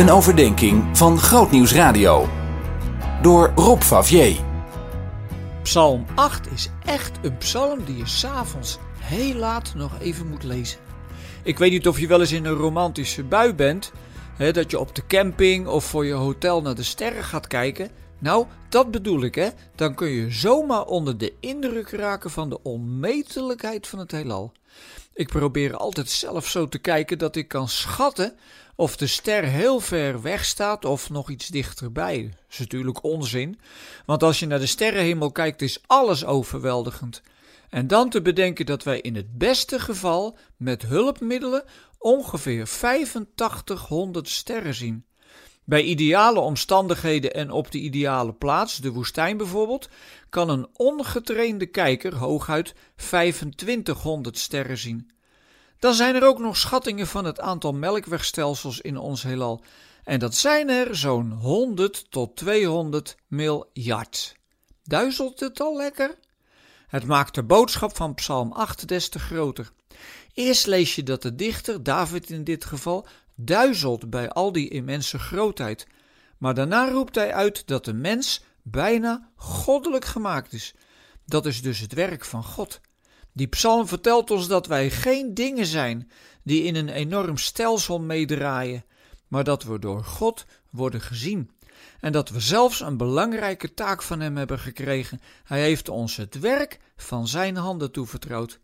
Een overdenking van Grootnieuws Radio. Door Rob Favier. Psalm 8 is echt een psalm die je s'avonds heel laat nog even moet lezen. Ik weet niet of je wel eens in een romantische bui bent, hè, dat je op de camping of voor je hotel naar de sterren gaat kijken. Nou, dat bedoel ik, hè. Dan kun je zomaar onder de indruk raken van de onmetelijkheid van het heelal. Ik probeer altijd zelf zo te kijken dat ik kan schatten of de ster heel ver weg staat of nog iets dichterbij. Dat is natuurlijk onzin, want als je naar de sterrenhemel kijkt is alles overweldigend. En dan te bedenken dat wij in het beste geval met hulpmiddelen ongeveer 8500 sterren zien. Bij ideale omstandigheden en op de ideale plaats, de woestijn bijvoorbeeld, kan een ongetrainde kijker hooguit 2500 sterren zien. Dan zijn er ook nog schattingen van het aantal melkwegstelsels in ons heelal. En dat zijn er zo'n 100 tot 200 miljard. Duizelt het al lekker? Het maakt de boodschap van Psalm 8 des te groter. Eerst lees je dat de dichter, David in dit geval, duizelt bij al die immense grootheid. Maar daarna roept hij uit dat de mens bijna goddelijk gemaakt is. Dat is dus het werk van God. Die psalm vertelt ons dat wij geen dingen zijn die in een enorm stelsel meedraaien, maar dat we door God worden gezien. En dat we zelfs een belangrijke taak van Hem hebben gekregen. Hij heeft ons het werk van Zijn handen toevertrouwd.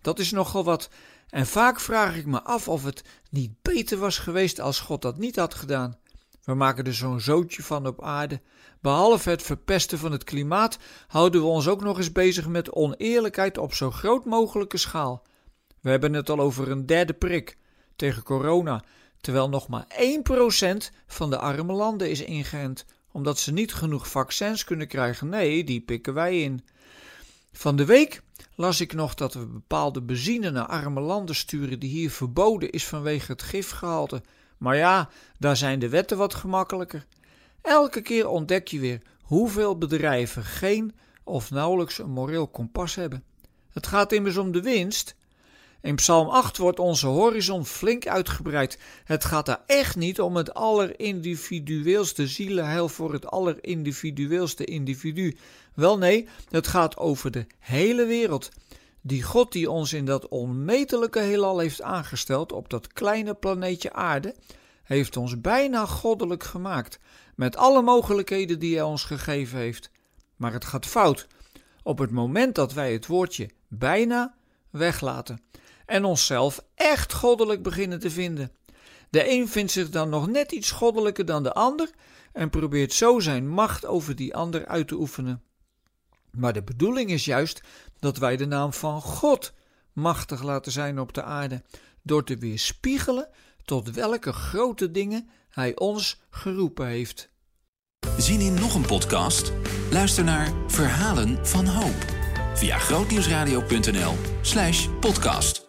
Dat is nogal wat. En vaak vraag ik me af of het niet beter was geweest als God dat niet had gedaan. We maken er zo'n zootje van op aarde. Behalve het verpesten van het klimaat houden we ons ook nog eens bezig met oneerlijkheid op zo groot mogelijke schaal. We hebben het al over een derde prik tegen corona, terwijl nog maar 1% van de arme landen is ingeënt, omdat ze niet genoeg vaccins kunnen krijgen. Nee, die pikken wij in. Van de week las ik nog dat we bepaalde benzine naar arme landen sturen die hier verboden is vanwege het gifgehalte. Maar ja, daar zijn de wetten wat gemakkelijker. Elke keer ontdek je weer hoeveel bedrijven geen of nauwelijks een moreel kompas hebben. Het gaat immers om de winst. In Psalm 8 wordt onze horizon flink uitgebreid. Het gaat daar echt niet om het allerindividueelste zielenheil voor het allerindividueelste individu. Wel nee, het gaat over de hele wereld. Die God die ons in dat onmetelijke heelal heeft aangesteld op dat kleine planeetje aarde, heeft ons bijna goddelijk gemaakt, met alle mogelijkheden die hij ons gegeven heeft. Maar het gaat fout op het moment dat wij het woordje bijna weglaten en onszelf echt goddelijk beginnen te vinden. De een vindt zich dan nog net iets goddelijker dan de ander en probeert zo zijn macht over die ander uit te oefenen. Maar de bedoeling is juist dat wij de naam van God machtig laten zijn op de aarde, door te weerspiegelen tot welke grote dingen Hij ons geroepen heeft. Zien in nog een podcast? Luister naar Verhalen van Hoop via grootnieuwsradio.nl/podcast.